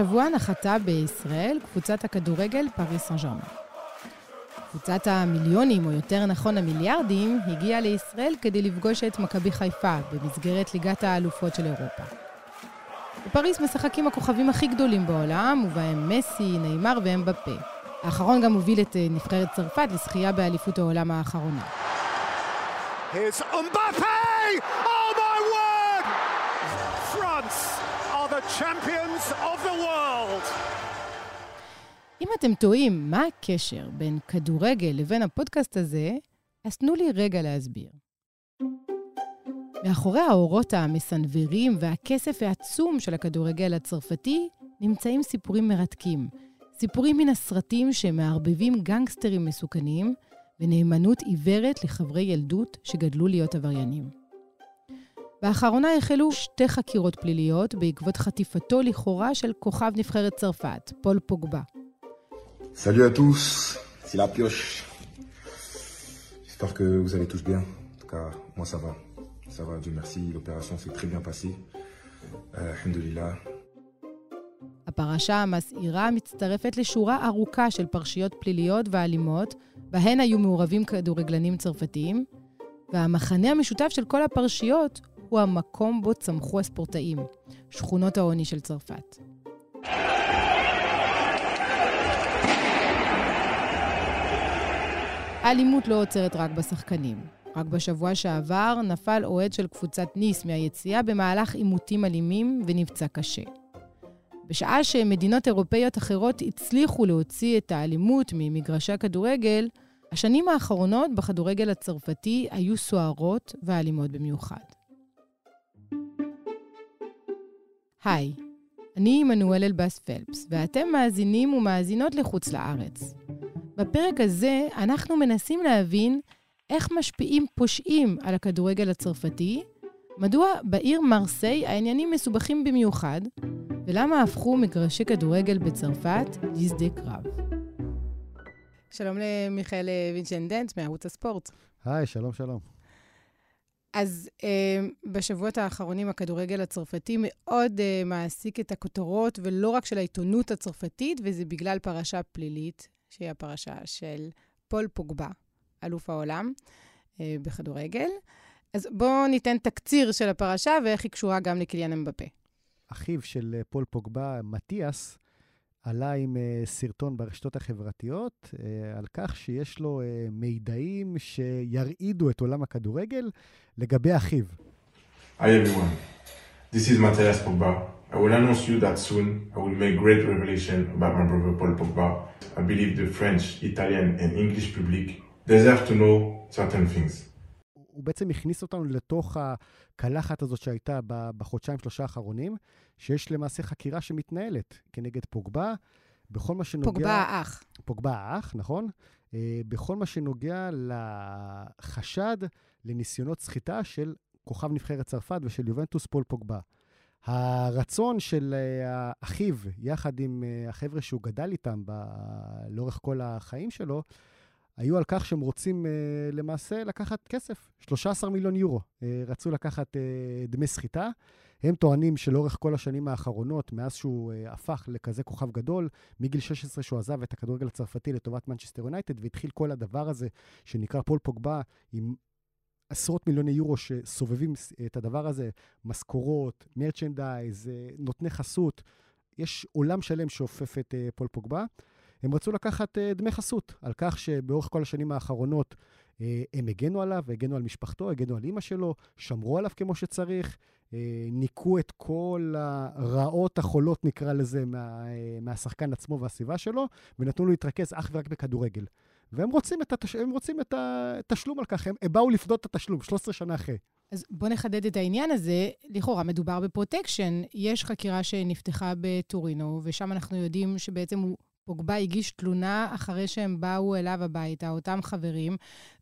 השבוע נחתה בישראל קבוצת הכדורגל פריס סן ג'רמן. קבוצת המיליונים, או יותר נכון המיליארדים, הגיעה לישראל כדי לפגוש את מכבי חיפה במסגרת ליגת האלופות של אירופה. בפריס משחקים הכוכבים הכי גדולים בעולם, ובהם מסי, נאמר ואמבפה. האחרון גם הוביל את אה, נבחרת צרפת לזכייה באליפות העולם האחרונה. Are the champions of the world! אם אתם טועים מה הקשר בין כדורגל לבין הפודקאסט הזה, אז תנו לי רגע להסביר. מאחורי האורות המסנוורים והכסף העצום של הכדורגל הצרפתי נמצאים סיפורים מרתקים. סיפורים מן הסרטים שמערבבים גנגסטרים מסוכנים ונאמנות עיוורת לחברי ילדות שגדלו להיות עבריינים. באחרונה החלו שתי חקירות פליליות בעקבות חטיפתו לכאורה של כוכב נבחרת צרפת, פול פוגבה. Salut à tous, c'est la pioche. J'espère que vous allez tous bien. En tout cas, moi ça va. Ça va, Dieu merci, l'opération s'est très bien passée. Alhamdulillah. הפרשה המסעירה מצטרפת לשורה ארוכה של פרשיות פליליות ואלימות, בהן היו מעורבים כדורגלנים צרפתיים, והמחנה המשותף של כל הפרשיות הוא המקום בו צמחו הספורטאים, שכונות העוני של צרפת. האלימות לא עוצרת רק בשחקנים. רק בשבוע שעבר נפל אוהד של קבוצת ניס מהיציאה במהלך עימותים אלימים ונפצע קשה. בשעה שמדינות אירופאיות אחרות הצליחו להוציא את האלימות ממגרשי הכדורגל, השנים האחרונות בכדורגל הצרפתי היו סוערות ואלימות במיוחד. היי, אני עמנואל אלבאס פלפס, ואתם מאזינים ומאזינות לחוץ לארץ. בפרק הזה אנחנו מנסים להבין איך משפיעים פושעים על הכדורגל הצרפתי, מדוע בעיר מרסיי העניינים מסובכים במיוחד, ולמה הפכו מגרשי כדורגל בצרפת לשדה קרב. שלום למיכאל וינצ'נדנט מערוץ הספורט. היי, שלום, שלום. אז אה, בשבועות האחרונים הכדורגל הצרפתי מאוד אה, מעסיק את הכותרות, ולא רק של העיתונות הצרפתית, וזה בגלל פרשה פלילית, שהיא הפרשה של פול פוגבה, אלוף העולם אה, בכדורגל. אז בואו ניתן תקציר של הפרשה ואיך היא קשורה גם לקיליאן אמבפה. אחיו של אה, פול פוגבה, מתיאס, עלה עם uh, סרטון ברשתות החברתיות uh, על כך שיש לו uh, מידעים שירעידו את עולם הכדורגל לגבי אחיו. היי everyone, this is Matthias Pogba. I will announce you that soon I will make great revelation about my brother Paul Pogba. I believe the French, Italian and English public deserve to know certain things. הוא בעצם הכניס אותנו לתוך הקלחת הזאת שהייתה בחודשיים, שלושה האחרונים, שיש למעשה חקירה שמתנהלת כנגד פוגבה, בכל מה שנוגע... פוגבה האח. פוגבה האח, נכון. אה, בכל מה שנוגע לחשד לניסיונות סחיטה של כוכב נבחרת צרפת ושל יובנטוס פול פוגבה. הרצון של אה, אחיו, יחד עם אה, החבר'ה שהוא גדל איתם ב- לאורך כל החיים שלו, היו על כך שהם רוצים uh, למעשה לקחת כסף, 13 מיליון יורו. Uh, רצו לקחת uh, דמי סחיטה. הם טוענים שלאורך כל השנים האחרונות, מאז שהוא הפך לכזה כוכב גדול, מגיל 16 שהוא עזב את הכדורגל הצרפתי לטובת מנצ'סטר יונייטד, והתחיל כל הדבר הזה שנקרא פול פוגבה, עם עשרות מיליוני יורו שסובבים את הדבר הזה, משכורות, merchandise, נותני חסות. יש עולם שלם שאופף את פול פוגבה. הם רצו לקחת uh, דמי חסות על כך שבאורך כל השנים האחרונות uh, הם הגנו עליו, הגנו על משפחתו, הגנו על אימא שלו, שמרו עליו כמו שצריך, uh, ניקו את כל הרעות החולות, נקרא לזה, מה, מהשחקן עצמו והסביבה שלו, ונתנו לו להתרכז אך ורק בכדורגל. והם רוצים את, התש... רוצים את התשלום על כך, הם, הם באו לפדות את התשלום 13 שנה אחרי. אז בואו נחדד את העניין הזה. לכאורה מדובר בפרוטקשן. יש חקירה שנפתחה בטורינו, ושם אנחנו יודעים שבעצם הוא פוגבה הגיש תלונה אחרי שהם באו אליו הביתה, אותם חברים,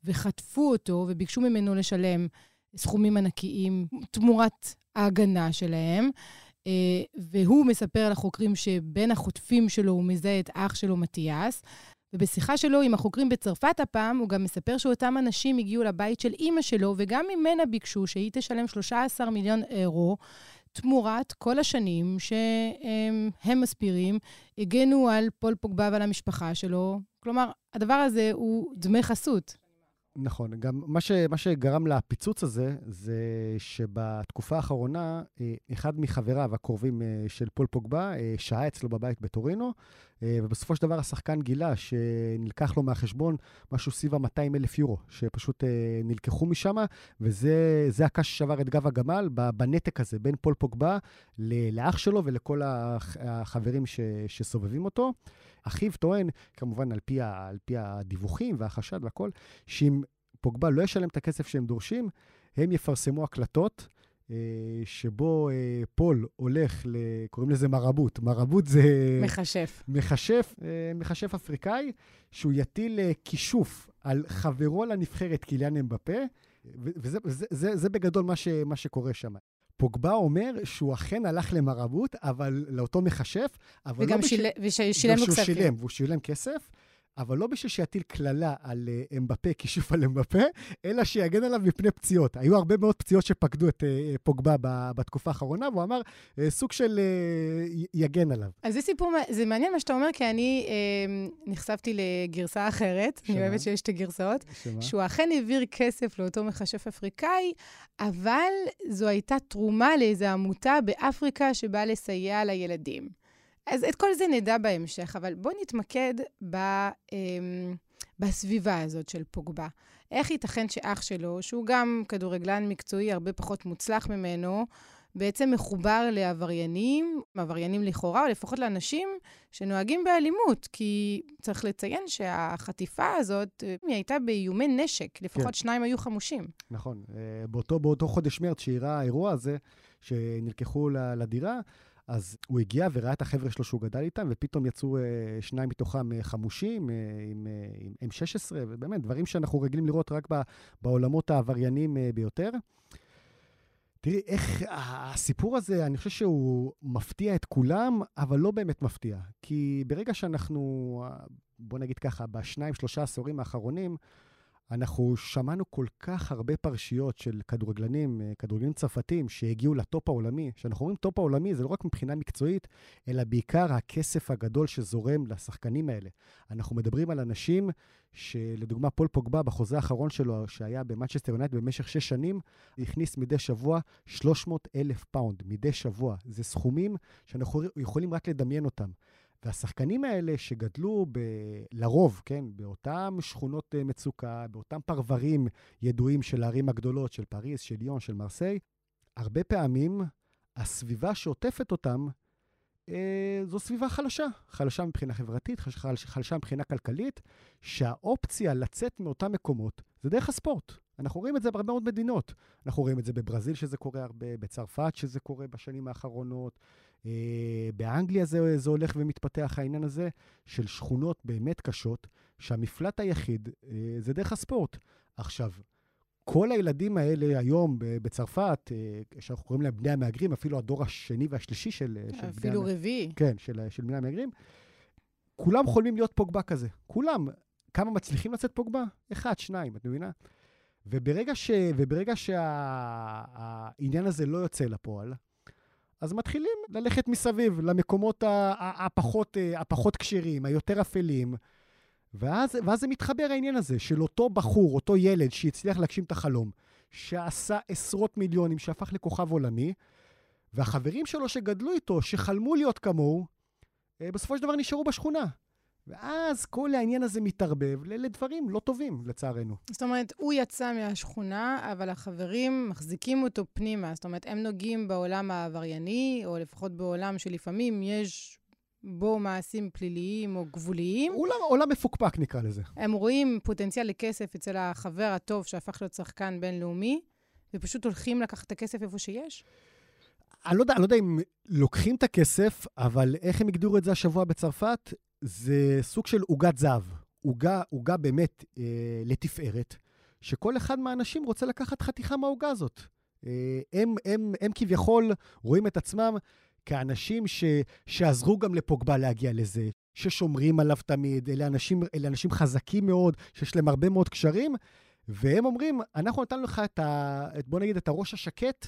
וחטפו אותו וביקשו ממנו לשלם סכומים ענקיים תמורת ההגנה שלהם. אה, והוא מספר לחוקרים שבין החוטפים שלו הוא מזהה את אח שלו מתיאס. ובשיחה שלו עם החוקרים בצרפת הפעם, הוא גם מספר שאותם אנשים הגיעו לבית של אימא שלו, וגם ממנה ביקשו שהיא תשלם 13 מיליון אירו תמורת כל השנים שהם מסבירים, הגנו על פול פוגבה ועל המשפחה שלו. כלומר, הדבר הזה הוא דמי חסות. נכון, גם מה, ש, מה שגרם לפיצוץ הזה, זה שבתקופה האחרונה, אה, אחד מחבריו הקרובים אה, של פול פוגבה אה, שהה אצלו בבית בטורינו, ובסופו של דבר השחקן גילה שנלקח לו מהחשבון משהו סביב ה-200 אלף יורו, שפשוט נלקחו משם, וזה הקש ששבר את גב הגמל בנתק הזה בין פול פוגבה לאח שלו ולכל החברים ש, שסובבים אותו. אחיו טוען, כמובן על פי, על פי הדיווחים והחשד והכול, שאם פוגבה לא ישלם את הכסף שהם דורשים, הם יפרסמו הקלטות. אה, שבו אה, פול הולך, ל... קוראים לזה מרבוט. מרבוט זה... מכשף. מכשף, אה, מכשף אפריקאי, שהוא יטיל כישוף על חברו לנבחרת קיליאן אמבפה, וזה זה, זה, זה בגדול מה, ש, מה שקורה שם. פוגבה אומר שהוא אכן הלך למרבות, אבל לאותו מכשף, אבל וגם לא שיל... בשביל... ושילם לו כספים. שילם, והוא שילם כסף, אבל לא בשביל שיטיל קללה על uh, אמבפה, כישוף על אמבפה, אלא שיגן עליו מפני פציעות. היו הרבה מאוד פציעות שפקדו את uh, פוגבה בתקופה האחרונה, והוא אמר, uh, סוג של יגן עליו. אז זה סיפור, זה מעניין מה שאתה אומר, כי אני נחשפתי לגרסה אחרת, שמה? אני אוהבת שיש את הגרסאות, שמה? שהוא אכן העביר כסף לאותו מכשף אפריקאי, אבל זו הייתה תרומה לאיזו עמותה באפריקה שבאה לסייע לילדים. אז את כל זה נדע בהמשך, אבל בואו נתמקד ב, אמ, בסביבה הזאת של פוגבה. איך ייתכן שאח שלו, שהוא גם כדורגלן מקצועי הרבה פחות מוצלח ממנו, בעצם מחובר לעבריינים, עבריינים לכאורה, או לפחות לאנשים שנוהגים באלימות, כי צריך לציין שהחטיפה הזאת, היא הייתה באיומי נשק, לפחות כן. שניים היו חמושים. נכון. אה, באותו, באותו חודש מרץ שאירע האירוע הזה, שנלקחו לדירה, אז הוא הגיע וראה את החבר'ה שלו שהוא גדל איתם, ופתאום יצאו אה, שניים מתוכם אה, חמושים אה, עם, עם M16, ובאמת, דברים שאנחנו רגילים לראות רק בעולמות העבריינים ביותר. תראי, איך הסיפור הזה, אני חושב שהוא מפתיע את כולם, אבל לא באמת מפתיע. כי ברגע שאנחנו, בוא נגיד ככה, בשניים, שלושה עשורים האחרונים, אנחנו שמענו כל כך הרבה פרשיות של כדורגלנים, אה, כדורגלנים צרפתים, שהגיעו לטופ העולמי. כשאנחנו אומרים טופ העולמי, זה לא רק מבחינה מקצועית, אלא בעיקר הכסף הגדול שזורם לשחקנים האלה. אנחנו מדברים על אנשים שלדוגמה, פול פוגבה, בחוזה האחרון שלו, שהיה במנצ'סטר יונייטד במשך שש שנים, הכניס מדי שבוע 300 אלף פאונד, מדי שבוע. זה סכומים שאנחנו יכולים רק לדמיין אותם. והשחקנים האלה שגדלו ב... לרוב, כן, באותן שכונות אה, מצוקה, באותם פרברים ידועים של הערים הגדולות, של פריז, של ליון, של מרסיי, הרבה פעמים הסביבה שעוטפת אותם אה, זו סביבה חלשה. חלשה מבחינה חברתית, חלשה, חלשה מבחינה כלכלית, שהאופציה לצאת מאותם מקומות זה דרך הספורט. אנחנו רואים את זה בהרבה מאוד מדינות. אנחנו רואים את זה בברזיל, שזה קורה הרבה, בצרפת, שזה קורה בשנים האחרונות, באנגליה זה, זה הולך ומתפתח העניין הזה של שכונות באמת קשות, שהמפלט היחיד אה, זה דרך הספורט. עכשיו, כל הילדים האלה היום בצרפת, אה, שאנחנו קוראים להם בני המהגרים, אפילו הדור השני והשלישי של, של בני... אפילו רביעי. כן, של, של בני המהגרים, כולם חולמים להיות פוגבה כזה. כולם. כמה מצליחים לצאת פוגבה? אחד, שניים, את מבינה? וברגע, ש, וברגע שהעניין הזה לא יוצא לפועל, אז מתחילים ללכת מסביב למקומות הפחות, אה, הפחות כשרים, היותר אפלים, ואז, ואז זה מתחבר העניין הזה של אותו בחור, אותו ילד שהצליח להגשים את החלום, שעשה עשרות מיליונים, שהפך לכוכב עולמי, והחברים שלו שגדלו איתו, שחלמו להיות כמוהו, אה, בסופו של דבר נשארו בשכונה. ואז כל העניין הזה מתערבב לדברים לא טובים, לצערנו. זאת אומרת, הוא יצא מהשכונה, אבל החברים מחזיקים אותו פנימה. זאת אומרת, הם נוגעים בעולם העברייני, או לפחות בעולם שלפעמים יש בו מעשים פליליים או גבוליים. עולם, עולם מפוקפק, נקרא לזה. הם רואים פוטנציאל לכסף אצל החבר הטוב שהפך להיות שחקן בינלאומי, ופשוט הולכים לקחת את הכסף איפה שיש? אני לא יודע, אני לא יודע אם לוקחים את הכסף, אבל איך הם הגדירו את זה השבוע בצרפת? זה סוג של עוגת זהב. עוגה, עוגה באמת אה, לתפארת, שכל אחד מהאנשים רוצה לקחת חתיכה מהעוגה הזאת. אה, הם, הם, הם כביכול רואים את עצמם כאנשים ש, שעזרו גם לפוגבה להגיע לזה, ששומרים עליו תמיד, אלה אנשים, אלה אנשים חזקים מאוד, שיש להם הרבה מאוד קשרים, והם אומרים, אנחנו נתנו לך את ה... את, בוא נגיד, את הראש השקט,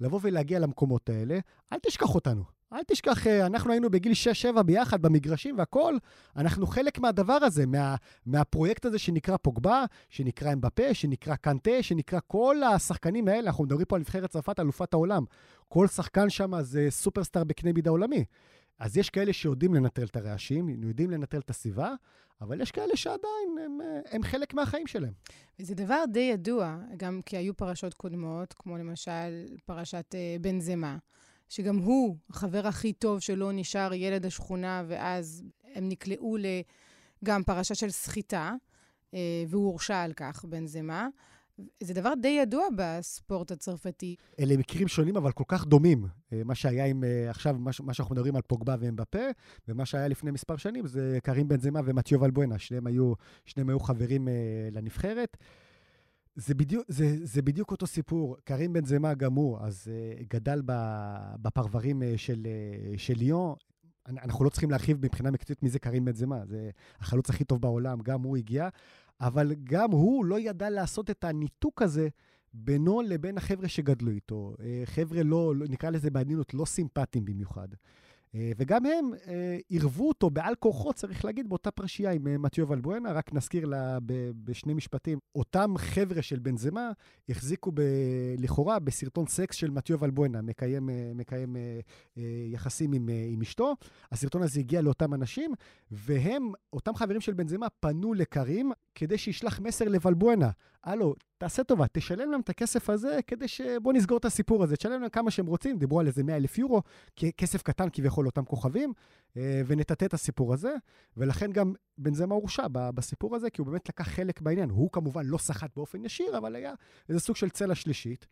לבוא ולהגיע למקומות האלה. אל תשכח אותנו. אל תשכח, אה, אנחנו היינו בגיל 6-7 ביחד במגרשים והכול. אנחנו חלק מהדבר הזה, מה, מהפרויקט הזה שנקרא פוגבה, שנקרא אמבפה, שנקרא קנטה, שנקרא כל השחקנים האלה. אנחנו מדברים פה על נבחרת צרפת, אלופת העולם. כל שחקן שם זה סופרסטאר בקנה מידה עולמי. אז יש כאלה שיודעים לנטרל את הרעשים, יודעים לנטרל את הסביבה, אבל יש כאלה שעדיין הם, אה, הם חלק מהחיים שלהם. וזה דבר די ידוע, גם כי היו פרשות קודמות, כמו למשל פרשת אה, בן זמה, שגם הוא, החבר הכי טוב שלו, נשאר ילד השכונה, ואז הם נקלעו לגם פרשה של סחיטה, אה, והוא הורשע על כך, בן זמה. זה דבר די ידוע בספורט הצרפתי. אלה מקרים שונים, אבל כל כך דומים. אה, מה שהיה עם, אה, עכשיו, מה שאנחנו מדברים על פוגבה ואמבפה, ומה שהיה לפני מספר שנים זה קרים בן זמה ומתיו ולבואנה, שניהם היו, שניהם היו חברים לנבחרת. זה בדיוק, זה, זה בדיוק אותו סיפור. קרים בן זמה גם הוא, אז uh, גדל בפרברים uh, של, uh, של ליאון. אנחנו לא צריכים להרחיב מבחינה מקצועית מי זה קרים בן זמה, זה החלוץ הכי טוב בעולם, גם הוא הגיע. אבל גם הוא לא ידע לעשות את הניתוק הזה בינו לבין החבר'ה שגדלו איתו. חבר'ה לא, לא, נקרא לזה בעדינות, לא סימפטיים במיוחד. אה, וגם הם אה, עירבו אותו בעל כורחו, צריך להגיד, באותה פרשייה עם אה, מתיו ולבואנה. רק נזכיר לה בשני משפטים, אותם חבר'ה של בנזמה החזיקו ב, לכאורה בסרטון סקס של מתיו ולבואנה, מקיים, מקיים יחסים עם, עם אשתו. הסרטון הזה הגיע לאותם אנשים, והם, אותם חברים של בנזמה, פנו לקרים כדי שישלח מסר לוולבואנה. הלו, תעשה טובה, תשלם להם את הכסף הזה כדי ש... בוא נסגור את הסיפור הזה, תשלם להם כמה שהם רוצים, דיברו על איזה 100 אלף יורו, כסף קטן כביכול לאותם כוכבים, אה, ונטאטא את הסיפור הזה, ולכן גם בן זמה הורשע בסיפור הזה, כי הוא באמת לקח חלק בעניין. הוא כמובן לא סחט באופן ישיר, אבל היה איזה סוג של צלע שלישית.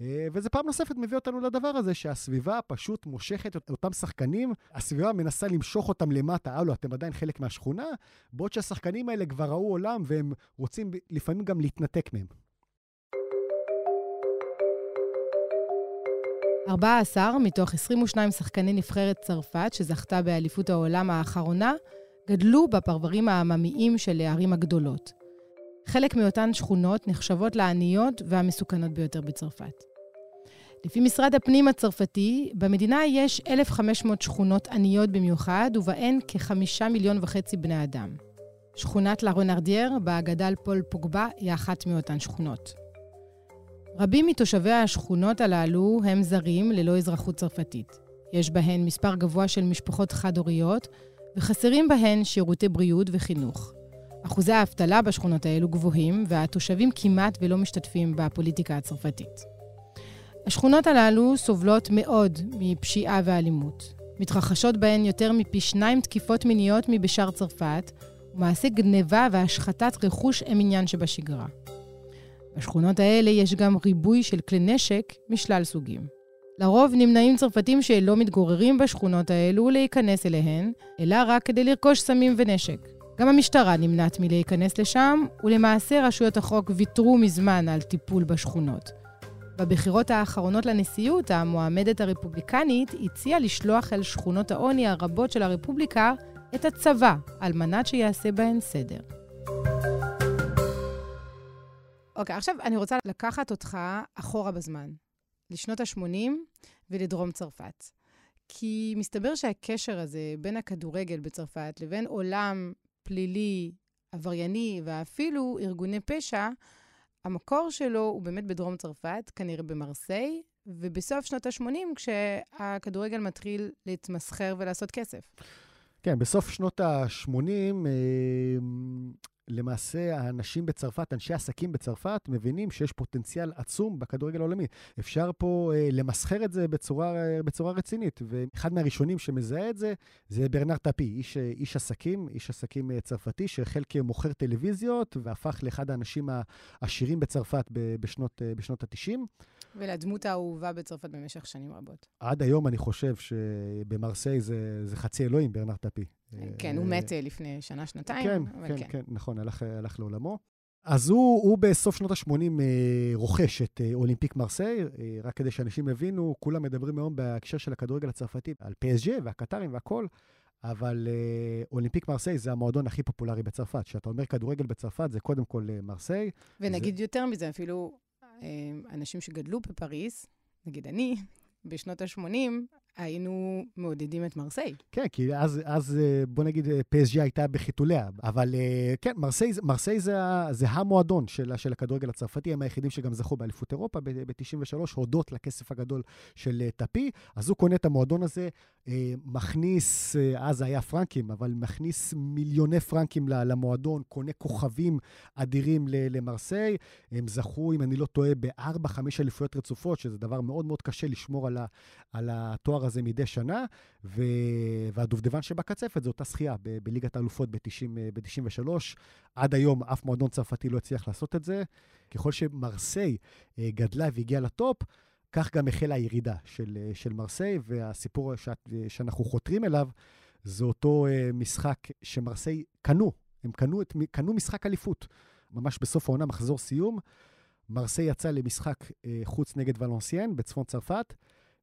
אה, וזה פעם נוספת מביא אותנו לדבר הזה, שהסביבה פשוט מושכת את אותם שחקנים, הסביבה מנסה למשוך אותם למטה, הלו, אתם עדיין חלק מהשכונה, בעוד שהשחקנים האלה כבר ראו עולם והם רוצים לפעמים גם להתנתק מהם. 14 מתוך 22 שחקני נבחרת צרפת שזכתה באליפות העולם האחרונה, גדלו בפרברים העממיים של הערים הגדולות. חלק מאותן שכונות נחשבות לעניות והמסוכנות ביותר בצרפת. לפי משרד הפנים הצרפתי, במדינה יש 1,500 שכונות עניות במיוחד, ובהן כחמישה מיליון וחצי בני אדם. שכונת לה רונרדייר, בה גדל פול פוגבה, היא אחת מאותן שכונות. רבים מתושבי השכונות הללו הם זרים ללא אזרחות צרפתית. יש בהן מספר גבוה של משפחות חד-הוריות, וחסרים בהן שירותי בריאות וחינוך. אחוזי האבטלה בשכונות האלו גבוהים, והתושבים כמעט ולא משתתפים בפוליטיקה הצרפתית. השכונות הללו סובלות מאוד מפשיעה ואלימות. מתרחשות בהן יותר מפי שניים תקיפות מיניות מבשאר צרפת, ומעשי גניבה והשחתת רכוש הם עניין שבשגרה. בשכונות האלה יש גם ריבוי של כלי נשק משלל סוגים. לרוב נמנעים צרפתים שלא מתגוררים בשכונות האלו להיכנס אליהן, אלא רק כדי לרכוש סמים ונשק. גם המשטרה נמנעת מלהיכנס לשם, ולמעשה רשויות החוק ויתרו מזמן על טיפול בשכונות. בבחירות האחרונות לנשיאות, המועמדת הרפובליקנית הציעה לשלוח אל שכונות העוני הרבות של הרפובליקה את הצבא, על מנת שיעשה בהן סדר. אוקיי, okay, עכשיו אני רוצה לקחת אותך אחורה בזמן, לשנות ה-80 ולדרום צרפת. כי מסתבר שהקשר הזה בין הכדורגל בצרפת לבין עולם פלילי, עברייני ואפילו ארגוני פשע, המקור שלו הוא באמת בדרום צרפת, כנראה במרסיי, ובסוף שנות ה-80, כשהכדורגל מתחיל להתמסחר ולעשות כסף. כן, בסוף שנות ה-80, למעשה האנשים בצרפת, אנשי עסקים בצרפת, מבינים שיש פוטנציאל עצום בכדורגל העולמי. אפשר פה אה, למסחר את זה בצורה, אה, בצורה רצינית, ואחד מהראשונים שמזהה את זה, זה ברנר טפי, איש, אה, איש עסקים, איש עסקים אה, צרפתי, שהחל כמוכר טלוויזיות והפך לאחד האנשים העשירים בצרפת בשנות, אה, בשנות ה-90. ולדמות האהובה בצרפת במשך שנים רבות. עד היום אני חושב שבמרסיי זה, זה חצי אלוהים, ברנר טפי. כן, הוא מת אה, לפני שנה-שנתיים. כן, כן, כן, כן, נכון, הלך, הלך לעולמו. אז הוא, הוא בסוף שנות ה-80 אה, רוכש את אה, אולימפיק מרסיי, אה, רק כדי שאנשים יבינו, כולם מדברים היום בהקשר של הכדורגל הצרפתי על PSG והקטרים והכול, אבל אה, אולימפיק מרסיי זה המועדון הכי פופולרי בצרפת. כשאתה אומר כדורגל בצרפת, זה קודם כל אה, מרסיי. ונגיד זה... יותר מזה, אפילו אה, אנשים שגדלו בפריז, נגיד אני, בשנות ה-80, היינו מעודדים את מרסיי. כן, כי אז, אז אה, בוא נגיד, פסג'י הייתה בחיתוליה. אבל אה, כן, מרסיי, מרסיי זה, זה המועדון של, של הכדורגל הצרפתי, הם היחידים שגם זכו באליפות אירופה ב-93, הודות לכסף הגדול של אה, טפי. אז הוא קונה את המועדון הזה, מכניס, אז היה פרנקים, אבל מכניס מיליוני פרנקים למועדון, קונה כוכבים אדירים למרסיי. הם זכו, אם אני לא טועה, בארבע, חמש אליפויות רצופות, שזה דבר מאוד מאוד קשה לשמור על, ה, על התואר הזה מדי שנה, ו... והדובדבן שבקצפת זה אותה זכייה ב- בליגת האלופות ב-93. עד היום אף מועדון צרפתי לא הצליח לעשות את זה. ככל שמרסיי אה, גדלה והגיעה לטופ, כך גם החלה הירידה של, אה, של מרסיי, והסיפור שאת, שאנחנו חותרים אליו, זה אותו אה, משחק שמרסיי קנו. הם קנו, את, קנו משחק אליפות. ממש בסוף העונה, מחזור סיום. מרסיי יצא למשחק חוץ נגד ולנסיין בצפון צרפת,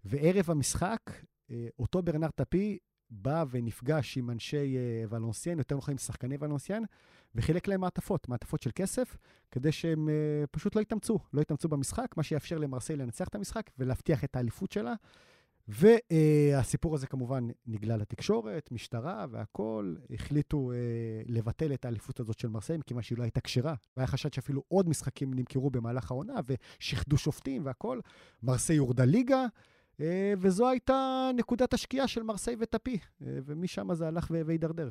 וערב המשחק, אה, אותו ברנר טפי בא ונפגש עם אנשי אה, ולנסיין, יותר נכון עם שחקני ולנסיין, וחילק להם מעטפות, מעטפות של כסף, כדי שהם אה, פשוט לא יתאמצו, לא יתאמצו במשחק, מה שיאפשר למרסיי לנצח את המשחק ולהבטיח את האליפות שלה. והסיפור הזה כמובן נגלה לתקשורת, משטרה והכול. החליטו לבטל את האליפות הזאת של מרסיי, מכיוון שהיא לא הייתה כשרה. והיה חשד שאפילו עוד משחקים נמכרו במהלך העונה, ושיחדו שופטים והכול. מרסיי הורדה ליגה, וזו הייתה נקודת השקיעה של מרסיי וטפי, אה, ומשם זה הלך והידרדר.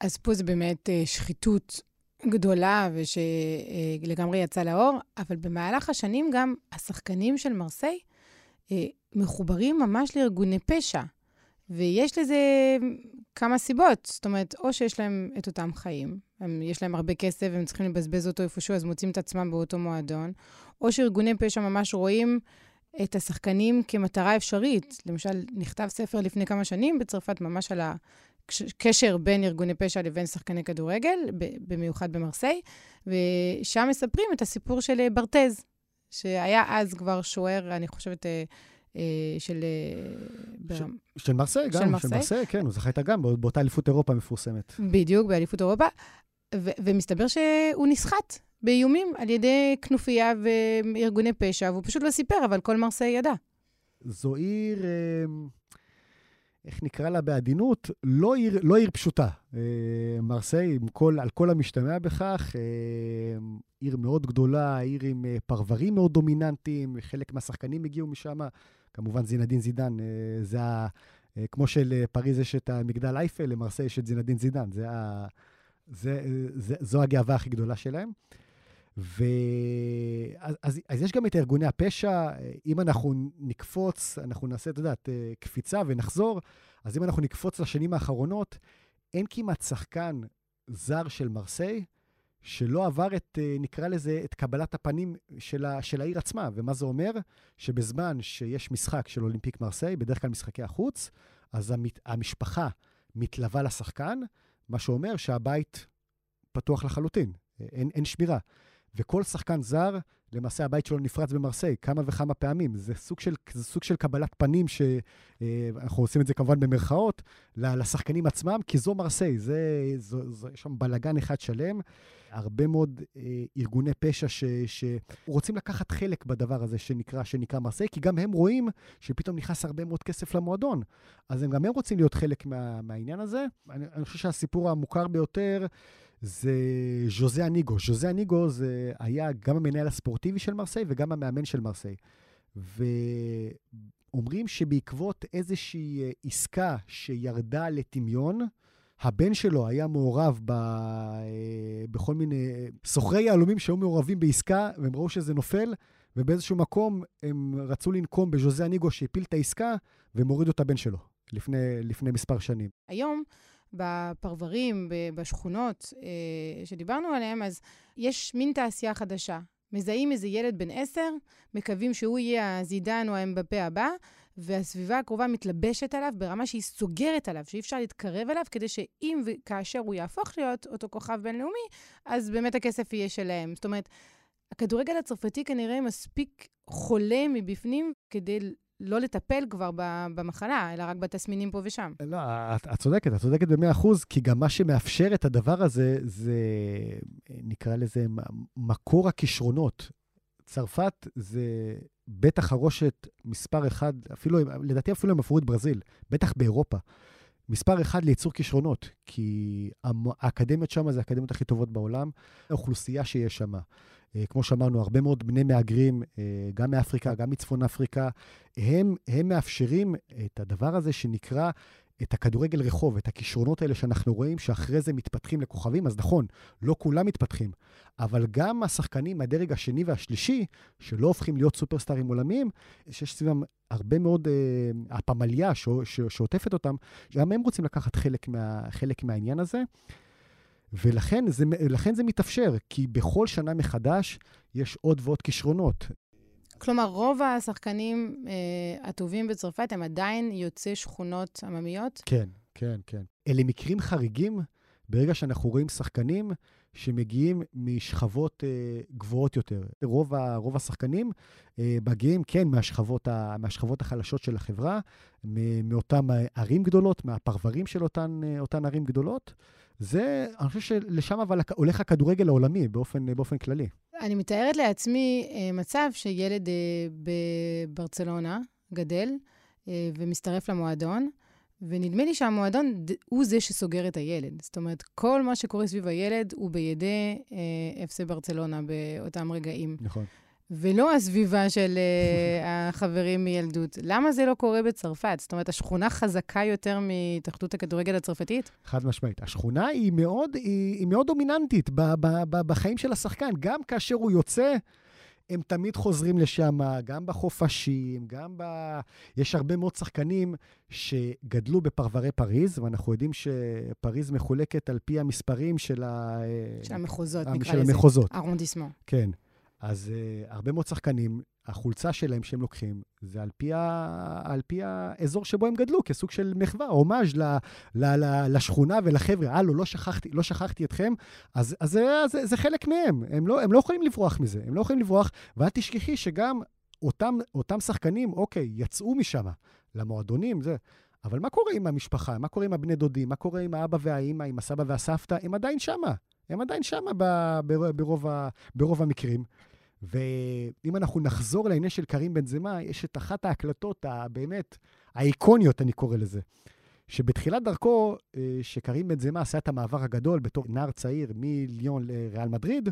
אז פה זה באמת אה, שחיתות גדולה ושלגמרי יצא לאור, אבל במהלך השנים גם השחקנים של מרסיי מחוברים ממש לארגוני פשע. ויש לזה כמה סיבות. זאת אומרת, או שיש להם את אותם חיים, הם, יש להם הרבה כסף והם צריכים לבזבז אותו איפשהו, אז מוצאים את עצמם באותו מועדון, או שארגוני פשע ממש רואים את השחקנים כמטרה אפשרית. למשל, נכתב ספר לפני כמה שנים בצרפת ממש על הקשר בין ארגוני פשע לבין שחקני כדורגל, במיוחד במרסיי, ושם מספרים את הסיפור של אה, ברטז, שהיה אז כבר שוער, אני חושבת, אה, אה, של... של, של מרסיי, גם, של מרסיי, של מרסיי, כן, הוא זכה איתה גם באותה אליפות אירופה מפורסמת. בדיוק, באליפות אירופה. ו- ומסתבר שהוא נסחט באיומים על ידי כנופיה וארגוני פשע, והוא פשוט לא סיפר, אבל כל מרסיי ידע. זו עיר, אמ, איך נקרא לה בעדינות, לא עיר, לא עיר פשוטה. אה, מרסיי, כל, על כל המשתמע בכך, אה, עיר מאוד גדולה, עיר עם אה, פרברים מאוד דומיננטיים, חלק מהשחקנים הגיעו משם. כמובן זינדין זידן, זה ה... כמו שלפריז יש את המגדל אייפל, למרסיי יש את זינדין זידן. זה ה... זה, זה, זו הגאווה הכי גדולה שלהם. ו... אז, אז, יש גם את ארגוני הפשע, אם אנחנו נקפוץ, אנחנו נעשה, את יודעת, קפיצה ונחזור, אז אם אנחנו נקפוץ לשנים האחרונות, אין כמעט שחקן זר של מרסיי שלא עבר את, נקרא לזה, את קבלת הפנים של, ה, של העיר עצמה. ומה זה אומר? שבזמן שיש משחק של אולימפיק מרסיי, בדרך כלל משחקי החוץ, אז המת, המשפחה מתלווה לשחקן, מה שאומר שהבית פתוח לחלוטין, אין, אין שמירה. וכל שחקן זר, למעשה הבית שלו נפרץ במרסיי כמה וכמה פעמים. זה סוג של, זה סוג של קבלת פנים, שאנחנו אה, עושים את זה כמובן במרכאות, לשחקנים עצמם, כי זו מרסיי, זה, זו, זו, יש שם בלגן אחד שלם. הרבה מאוד אה, ארגוני פשע ש, שרוצים לקחת חלק בדבר הזה שנקרא, שנקרא מרסיי, כי גם הם רואים שפתאום נכנס הרבה מאוד כסף למועדון. אז הם גם הם רוצים להיות חלק מה, מהעניין הזה. אני, אני חושב שהסיפור המוכר ביותר זה ז'וזה אניגו. ז'וזה אניגו זה היה גם המנהל הספורטיבי של מרסיי וגם המאמן של מרסיי. ואומרים שבעקבות איזושהי אה, עסקה שירדה לטמיון, הבן שלו היה מעורב ב... אה, בכל מיני סוחרי יהלומים שהיו מעורבים בעסקה, והם ראו שזה נופל, ובאיזשהו מקום הם רצו לנקום בז'וזה אניגו שהפיל את העסקה, והם הורידו את הבן שלו לפני, לפני מספר שנים. היום, בפרברים, בשכונות אה, שדיברנו עליהן, אז יש מין תעשייה חדשה. מזהים איזה ילד בן עשר, מקווים שהוא יהיה הזידן או האמבפה הבא, והסביבה הקרובה מתלבשת עליו ברמה שהיא סוגרת עליו, שאי אפשר להתקרב אליו, כדי שאם וכאשר הוא יהפוך להיות אותו כוכב בינלאומי, אז באמת הכסף יהיה שלהם. זאת אומרת, הכדורגל הצרפתי כנראה מספיק חולה מבפנים כדי לא לטפל כבר במחלה, אלא רק בתסמינים פה ושם. לא, את, את צודקת, את צודקת במאה אחוז, כי גם מה שמאפשר את הדבר הזה, זה, נקרא לזה, מקור הכישרונות. צרפת זה בית החרושת מספר אחד, אפילו, לדעתי אפילו הם עברו את ברזיל, בטח באירופה. מספר אחד לייצור כישרונות, כי האקדמיות שם זה האקדמיות הכי טובות בעולם, האוכלוסייה שיש שם. אה, כמו שאמרנו, הרבה מאוד בני מהגרים, אה, גם מאפריקה, גם מצפון אפריקה, הם, הם מאפשרים את הדבר הזה שנקרא את הכדורגל רחוב, את הכישרונות האלה שאנחנו רואים שאחרי זה מתפתחים לכוכבים, אז נכון, לא כולם מתפתחים, אבל גם השחקנים מהדרג השני והשלישי, שלא הופכים להיות סופרסטארים עולמיים, שיש סביבם הרבה מאוד, אה, הפמליה שעוטפת אותם, גם הם רוצים לקחת חלק, מה, חלק מהעניין הזה. ולכן זה, זה מתאפשר, כי בכל שנה מחדש יש עוד ועוד כישרונות. כלומר, רוב השחקנים אה, הטובים בצרפת הם עדיין יוצאי שכונות עממיות? כן, כן, כן. אלה מקרים חריגים ברגע שאנחנו רואים שחקנים שמגיעים משכבות אה, גבוהות יותר. רוב, ה, רוב השחקנים אה, מגיעים, כן, מהשכבות, ה, מהשכבות החלשות של החברה, מאותן ערים גדולות, מהפרברים של אותן, אה, אותן ערים גדולות. זה, אני חושב שלשם אבל הולך הכדורגל העולמי באופן, באופן כללי. אני מתארת לעצמי אה, מצב שילד אה, בברצלונה גדל אה, ומצטרף למועדון, ונדמה לי שהמועדון הוא זה שסוגר את הילד. זאת אומרת, כל מה שקורה סביב הילד הוא בידי אפסי ברצלונה באותם רגעים. נכון. ולא הסביבה של uh, החברים מילדות. למה זה לא קורה בצרפת? זאת אומרת, השכונה חזקה יותר מהתאחדות הכדורגל הצרפתית? חד משמעית. השכונה היא מאוד, היא, היא מאוד דומיננטית ב, ב, ב, בחיים של השחקן. גם כאשר הוא יוצא, הם תמיד חוזרים לשם, גם בחופשים, גם ב... יש הרבה מאוד שחקנים שגדלו בפרברי פריז, ואנחנו יודעים שפריז מחולקת על פי המספרים של ה... של המחוזות, נקרא לזה. של המחוזות. ארונדיסמו. כן. אז uh, הרבה מאוד שחקנים, החולצה שלהם שהם לוקחים, זה על פי, ה, על פי האזור שבו הם גדלו, כסוג של מחווה, הומאז' ל, ל, ל, לשכונה ולחבר'ה. הלו, לא שכחתי, לא שכחתי אתכם, אז, אז זה, זה, זה חלק מהם. הם לא, הם לא יכולים לברוח מזה, הם לא יכולים לברוח, ואל תשכחי שגם אותם, אותם שחקנים, אוקיי, יצאו משם למועדונים, זה. אבל מה קורה עם המשפחה? מה קורה עם הבני דודים? מה קורה עם האבא והאימא, עם הסבא והסבתא? הם עדיין שמה. הם עדיין שמה ברוב, ברוב המקרים. ואם אנחנו נחזור לעניין של קרים בן זמה, יש את אחת ההקלטות הבאמת האיקוניות, אני קורא לזה. שבתחילת דרכו, אה, שקרים בן זמה עשה את המעבר הגדול בתור נער צעיר מליון לריאל מדריד,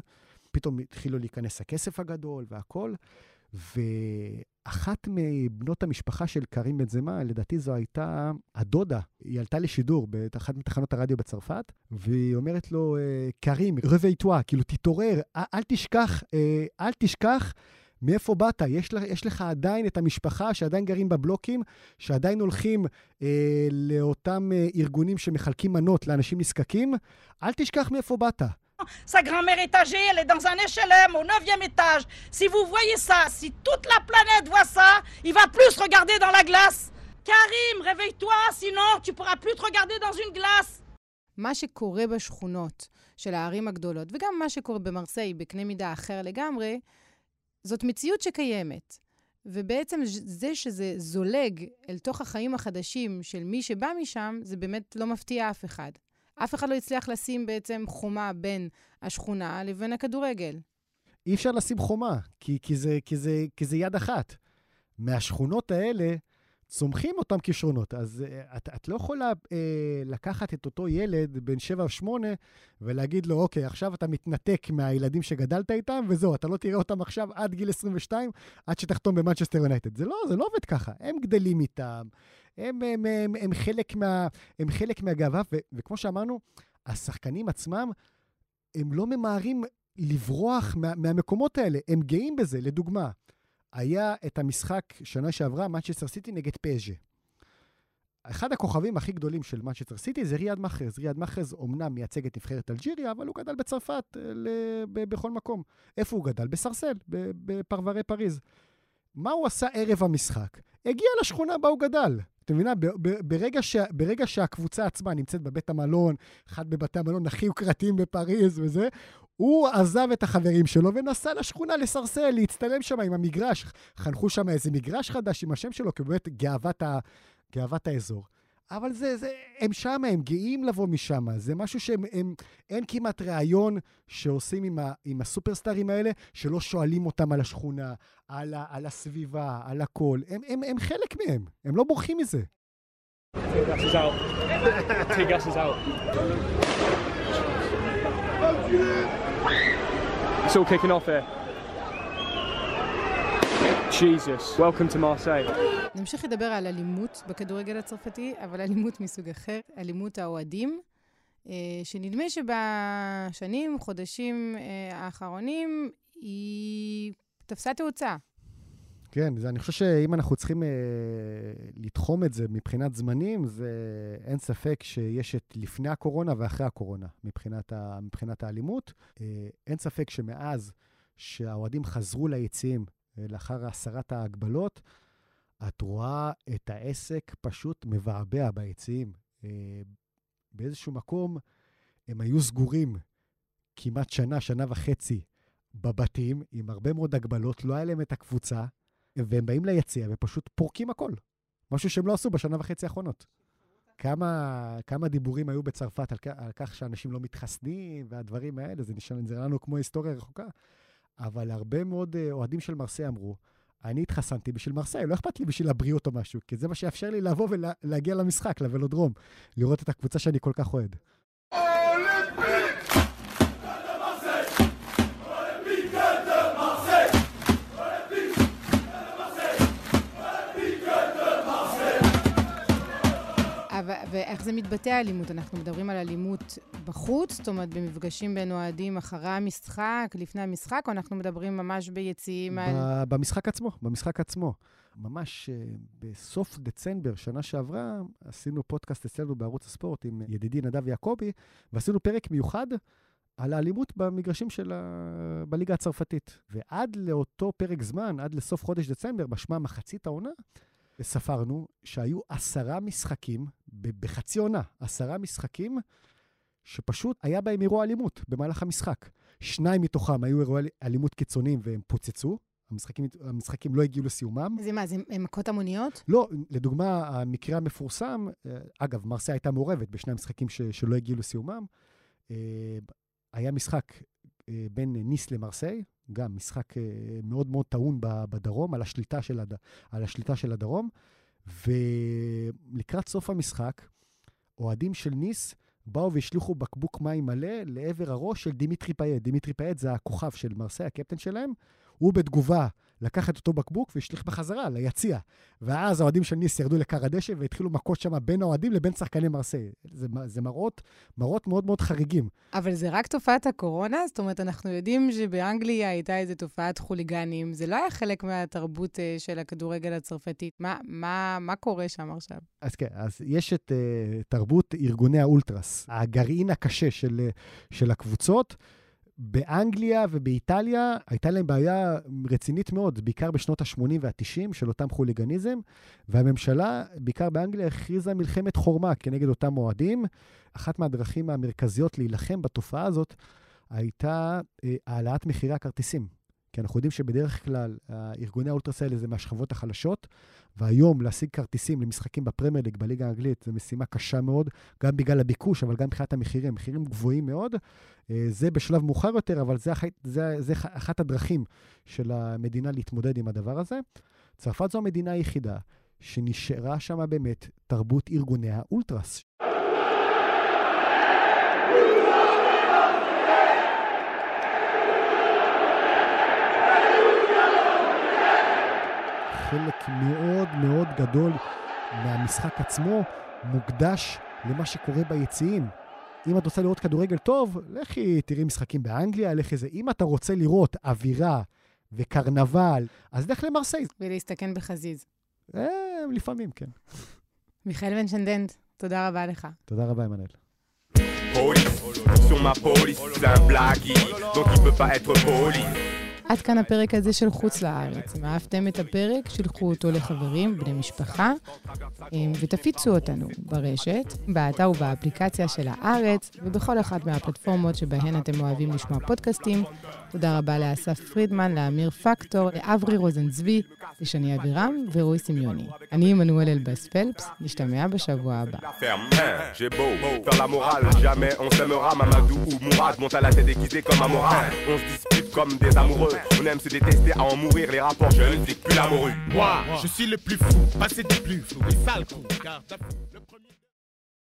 פתאום התחילו להיכנס הכסף הגדול והכול, ואחת מבנות המשפחה של קרים בן זמה, לדעתי זו הייתה הדודה, היא עלתה לשידור באחת מתחנות הרדיו בצרפת, והיא אומרת לו, אה, קרים, רבי-טואה, כאילו, תתעורר, אל תשכח, אה, אל תשכח. מאיפה באת? יש, לך, יש לך עדיין את המשפחה שעדיין gagrim בבלוקים, שעדיין הולכים אה, לאותם אה, ארגונים שמחלקים מנות לאנשים נזקקים. אל תשכח מאיפה באת. Sa grand-mère est âgée, elle est dans un HLM au 9e étage. Si vous voyez ça, si toute la planète voit ça, il va plus regarder dans la glace. Karim, réveille-toi, sinon tu pourras plus te regarder dans une glace. מה שקורה בשכונות של הערים הגדולות, וגם מה שקורה במרסיי בקנה מידה אחר לגמרי, זאת מציאות שקיימת. ובעצם זה שזה זולג אל תוך החיים החדשים של מי שבא משם, זה באמת לא מפתיע אף אחד. אף אחד לא הצליח לשים בעצם חומה בין השכונה לבין הכדורגל. אי אפשר לשים חומה, כי, כי, זה, כי, זה, כי זה יד אחת. מהשכונות האלה צומחים אותם כישרונות. אז uh, את, את לא יכולה uh, לקחת את אותו ילד בן 7 או 8 ולהגיד לו, אוקיי, עכשיו אתה מתנתק מהילדים שגדלת איתם, וזהו, אתה לא תראה אותם עכשיו עד גיל 22, עד שתחתום במנצ'סטר יונייטד. זה לא, זה לא עובד ככה. הם גדלים איתם, הם, הם, הם, הם, חלק, מה, הם חלק מהגאווה, ו, וכמו שאמרנו, השחקנים עצמם, הם לא ממהרים לברוח מה, מהמקומות האלה, הם גאים בזה. לדוגמה, היה את המשחק שנה שעברה, מנצ'סטר סיטי נגד פז'ה. אחד הכוכבים הכי גדולים של מנצ'סטר סיטי זה ריאד מאחרז. ריאד מאחרז אומנם מייצג את נבחרת אלג'יריה, אבל הוא גדל בצרפת, אה, בכל מקום. איפה הוא גדל? בסרסל, בפרברי פריז. מה הוא עשה ערב המשחק? הגיע לשכונה בה הוא גדל. אתם מבינה? ברגע, ש, ברגע שהקבוצה עצמה נמצאת בבית המלון, אחד בבתי המלון הכי יוקרתיים בפריז וזה, הוא עזב את החברים שלו ונסע לשכונה לסרסל, להצטלם שם עם המגרש. חנכו שם איזה מגרש חדש עם השם שלו, כי באמת גאוות, ה, גאוות האזור. אבל זה, זה, הם שם, הם גאים לבוא משם. זה משהו שהם, הם, אין כמעט ראיון שעושים עם, ה, עם הסופרסטארים האלה, שלא שואלים אותם על השכונה, על, ה, על הסביבה, על הכל. הם, הם, הם חלק מהם, הם לא בורחים מזה. It's all kicking off here. Jesus, welcome to Marseille. נמשיך לדבר על אלימות בכדורגל הצרפתי, אבל אלימות מסוג אחר, אלימות האוהדים, אה, שנדמה שבשנים, חודשים אה, האחרונים, היא תפסה תאוצה. כן, זה, אני חושב שאם אנחנו צריכים אה, לתחום את זה מבחינת זמנים, זה אין ספק שיש את לפני הקורונה ואחרי הקורונה מבחינת, ה, מבחינת האלימות. אה, אין ספק שמאז שהאוהדים חזרו ליציעים אה, לאחר הסרת ההגבלות, את רואה את העסק פשוט מבעבע ביציעים. אה, באיזשהו מקום הם היו סגורים כמעט שנה, שנה וחצי בבתים, עם הרבה מאוד הגבלות, לא היה להם את הקבוצה, והם באים ליציע ופשוט פורקים הכל. משהו שהם לא עשו בשנה וחצי האחרונות. כמה, כמה דיבורים היו בצרפת על, על כך שאנשים לא מתחסנים והדברים האלה, זה נשמע לנו כמו היסטוריה רחוקה. אבל הרבה מאוד אה, אוהדים של מרסיי אמרו, אני התחסנתי בשביל מרסיי, לא אכפת לי בשביל הבריאות או משהו, כי זה מה שיאפשר לי לבוא ולהגיע למשחק, לוולודרום, לראות את הקבוצה שאני כל כך אוהד. ואיך זה מתבטא האלימות? אנחנו מדברים על אלימות בחוץ, זאת אומרת, במפגשים בין אוהדים אחרי המשחק, לפני המשחק, או אנחנו מדברים ממש ביציעים על... במשחק עצמו, במשחק עצמו. ממש uh, בסוף דצמבר, שנה שעברה, עשינו פודקאסט אצלנו בערוץ הספורט עם ידידי נדב יעקבי, ועשינו פרק מיוחד על האלימות במגרשים של ה... בליגה הצרפתית. ועד לאותו פרק זמן, עד לסוף חודש דצמבר, משמע מחצית העונה, ספרנו שהיו עשרה משחקים, בחצי עונה, עשרה משחקים, שפשוט היה בהם אירוע אלימות במהלך המשחק. שניים מתוכם היו אירועי אלימות קיצוניים והם פוצצו. המשחקים, המשחקים לא הגיעו לסיומם. זה מה, זה מכות המוניות? לא, לדוגמה, המקרה המפורסם, אה, אגב, מרסיה הייתה מעורבת בשני המשחקים ש, שלא הגיעו לסיומם. אה, היה משחק אה, בין ניס למרסיי, גם משחק אה, מאוד מאוד טעון בדרום, על השליטה של, הד... על השליטה של הדרום. ולקראת סוף המשחק, אוהדים של ניס באו והשליכו בקבוק מים מלא לעבר הראש של דימיטרי פייט. דימיטרי פייט זה הכוכב של מרסיי, הקפטן שלהם. הוא בתגובה לקח את אותו בקבוק והשליך בחזרה ליציע. ואז האוהדים של ניס ירדו לכר הדשא והתחילו מכות שם בין האוהדים לבין שחקני מרסיי. זה, זה מראות, מראות מאוד מאוד חריגים. אבל זה רק תופעת הקורונה? זאת אומרת, אנחנו יודעים שבאנגליה הייתה איזו תופעת חוליגנים. זה לא היה חלק מהתרבות uh, של הכדורגל הצרפתית. מה, מה, מה קורה שם עכשיו? אז כן, אז יש את uh, תרבות ארגוני האולטרס, הגרעין הקשה של, uh, של הקבוצות. באנגליה ובאיטליה הייתה להם בעיה רצינית מאוד, בעיקר בשנות ה-80 וה-90 של אותם חוליגניזם, והממשלה, בעיקר באנגליה, הכריזה מלחמת חורמה כנגד אותם אוהדים. אחת מהדרכים המרכזיות להילחם בתופעה הזאת הייתה אה, העלאת מחירי הכרטיסים. כי אנחנו יודעים שבדרך כלל ארגוני האולטרס האלה זה מהשכבות החלשות, והיום להשיג כרטיסים למשחקים בפרמייר ליג, בליגה האנגלית, זו משימה קשה מאוד, גם בגלל הביקוש, אבל גם מבחינת המחירים, מחירים גבוהים מאוד. אה, זה בשלב מאוחר יותר, אבל זה, זה, זה אחת הדרכים של המדינה להתמודד עם הדבר הזה. צרפת זו המדינה היחידה שנשארה שם באמת תרבות ארגוני האולטרס. חלק מאוד מאוד גדול מהמשחק עצמו מוקדש למה שקורה ביציעים. אם את רוצה לראות כדורגל טוב, לכי תראי משחקים באנגליה, לכי זה. אם אתה רוצה לראות אווירה וקרנבל, אז לך למרסייז. ולהסתכן בחזיז. אה, לפעמים, כן. מיכאל בן שנדנט, תודה רבה לך. תודה רבה, עמנאל. Police, sur ma police, c'est un blague, donc il peut pas être poli. עד כאן הפרק הזה של חוץ לארץ. אם אהבתם את הפרק, שילחו אותו לחברים, בני משפחה, אמ, ותפיצו אותנו ברשת, באתר ובאפליקציה של הארץ, ובכל אחת מהפלטפורמות שבהן אתם אוהבים לשמוע פודקאסטים. תודה רבה לאסף פרידמן, לאמיר פקטור, לאברי רוזנצבי, לשני אבירם ורועי סמיוני. אני עמנואל אלבאס פלפס, נשתמע בשבוע הבא. Faire la morale, jamais on s'aimera. Mamadou ou Mourad monte à la tête déguisée comme. On se dispute comme des amoureux. On aime se détester, à en mourir les rapports. Je ne dis plus l'amoureux. Moi, je suis le plus fou, passé du plus flou, les sales coups. car t'as-